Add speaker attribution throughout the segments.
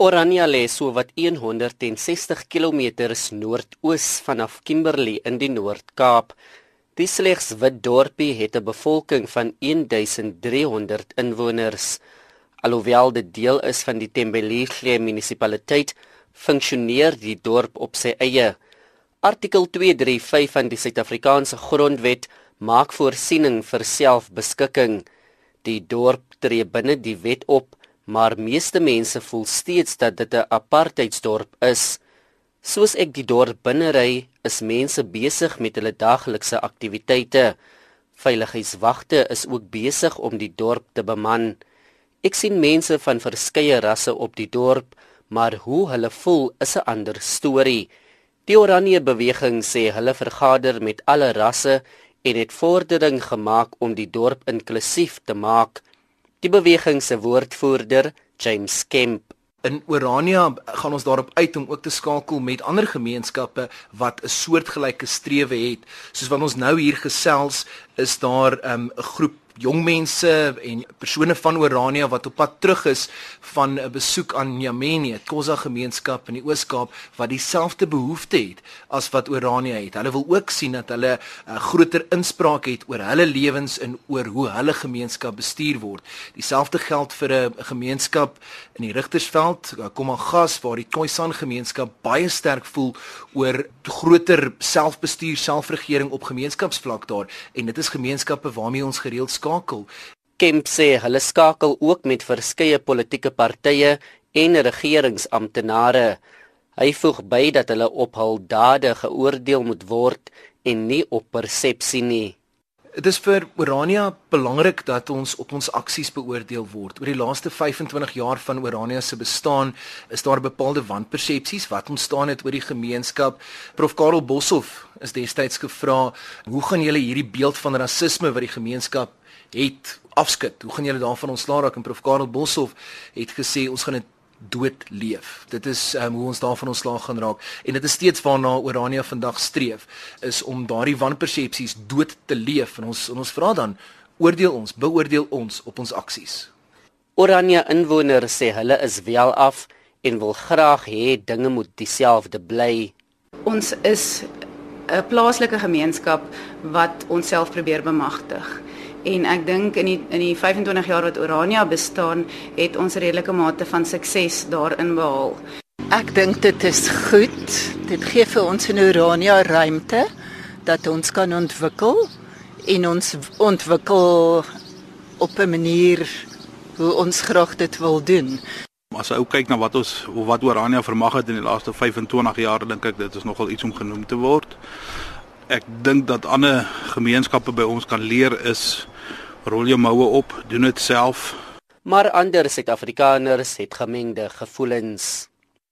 Speaker 1: Orania lê so wat 160 km noordoos vanaf Kimberley in die Noord-Kaap. Die slegs wit dorpie het 'n bevolking van 1300 inwoners. Alhoewel dit deel is van die Tembelihle munisipaliteit, funksioneer die dorp op sy eie. Artikel 235 van die Suid-Afrikaanse Grondwet maak voorsiening vir selfbeskikking. Die dorp tree binne die wet op maar meeste mense voel steeds dat dit 'n apartheidsdorp is. Soos ek die dorp binne ry, is mense besig met hulle daaglikse aktiwiteite. Veiligheidswagte is ook besig om die dorp te beman. Ek sien mense van verskeie rasse op die dorp, maar hoe hulle voel is 'n ander storie. Die Oranje beweging sê hulle vergader met alle rasse en het vordering gemaak om die dorp inklusief te maak. Die beweging se woordvoerder, James Kemp,
Speaker 2: In Orania gaan ons daarop uit om ook te skakel met ander gemeenskappe wat 'n soortgelyke strewe het. Soos wat ons nou hier gesels, is daar ehm, 'n um, groep jong mense en persone van Orania wat op pad terug is van 'n besoek aan Nyameni, 'n Khoza gemeenskap in die Oos-Kaap wat dieselfde behoefte het as wat Orania het. Hulle wil ook sien dat hulle 'n uh, groter inspraak het oor hulle lewens en oor hoe hulle gemeenskap bestuur word. Dieselfde geld vir 'n gemeenskap in die Rigtersveld, Komagas waar die Khoisan gemeenskap baie sterk voel oor groter selfbestuur, selfregering op gemeenskapsvlak daar en dit is gemeenskappe waarmee ons gereeld skakel.
Speaker 1: Kemp sê hulle skakel ook met verskeie politieke partye en regeringsamptenare. Hy voeg by dat hulle op hul dade geoordeel moet word en nie op persepsie nie.
Speaker 2: Dit is vir Orania belangrik dat ons op ons aksies beoordeel word. Oor die laaste 25 jaar van Orania se bestaan is daar bepaalde wanpersepsies wat ontstaan het oor die gemeenskap. Prof Karel Boshoff is destyds gevra, "Hoe gaan julle hierdie beeld van rasisme wat die gemeenskap het afskud. Hoe gaan julle daarvan ontslaa raak? En Prof Karel Boshoff het gesê ons gaan dit dood leef. Dit is um, hoe ons daarvan ontslaa gaan raak en dit is steeds waarna Orania vandag streef is om daardie wanpersepsies dood te leef en ons en ons vra dan oordeel ons, beoordeel ons op ons aksies.
Speaker 1: Orania inwoners sê hulle is wel af en wil graag hê dinge moet dieselfde bly.
Speaker 3: Ons is 'n plaaslike gemeenskap wat onsself probeer bemagtig en ek dink in die in die 25 jaar wat Orania bestaan, het ons redelike mate van sukses daarin behaal.
Speaker 4: Ek dink dit is goed. Dit gee vir ons in Orania ruimte dat ons kan ontwikkel en ons ontwikkel op 'n manier hoe ons graag dit wil doen.
Speaker 5: As ou kyk na wat ons wat Orania vermag het in die laaste 25 jaar, dink ek dit is nogal iets om genoem te word. Ek dink dat ander gemeenskappe by ons kan leer is rol jou moue op, doen dit self.
Speaker 1: Maar ander Suid-Afrikaners het gemengde gevoelens.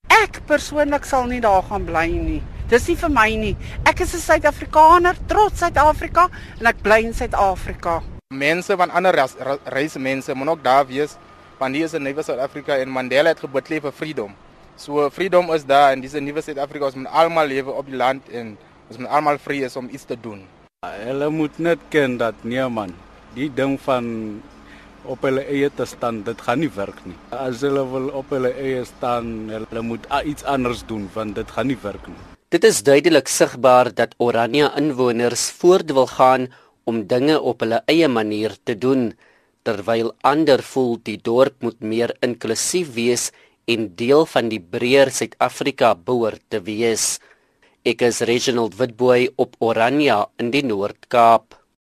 Speaker 6: Ek persoonlik sal nie daar gaan bly nie. Dis nie vir my nie. Ek is 'n Suid-Afrikaner, trots Suid-Afrika en ek bly in Suid-Afrika.
Speaker 7: Mense van ander reise mense moet ook daar wees want hier is 'n nuwe Suid-Afrika en Mandela het geboet vir freedom. So freedom is daar en dis 'n nuwe Suid-Afrika ons moet almal lewe op die land en ons moet almal vry is om iets te doen.
Speaker 8: Hulle moet net ken dat nee man, die ding van op hulle eie te staan, dit gaan nie werk nie. As hulle wil op hulle eie staan, hulle moet iets anders doen want dit gaan nie werk nie.
Speaker 1: Dit is duidelik sigbaar dat Orania inwoners voort wil gaan om dinge op hulle eie manier te doen terwyl ander voel die dorp moet meer inklusief wees en deel van die breër Suid-Afrika behoort te wees. Ek is Reginald Witboy op Orania in die Noord-Kaap.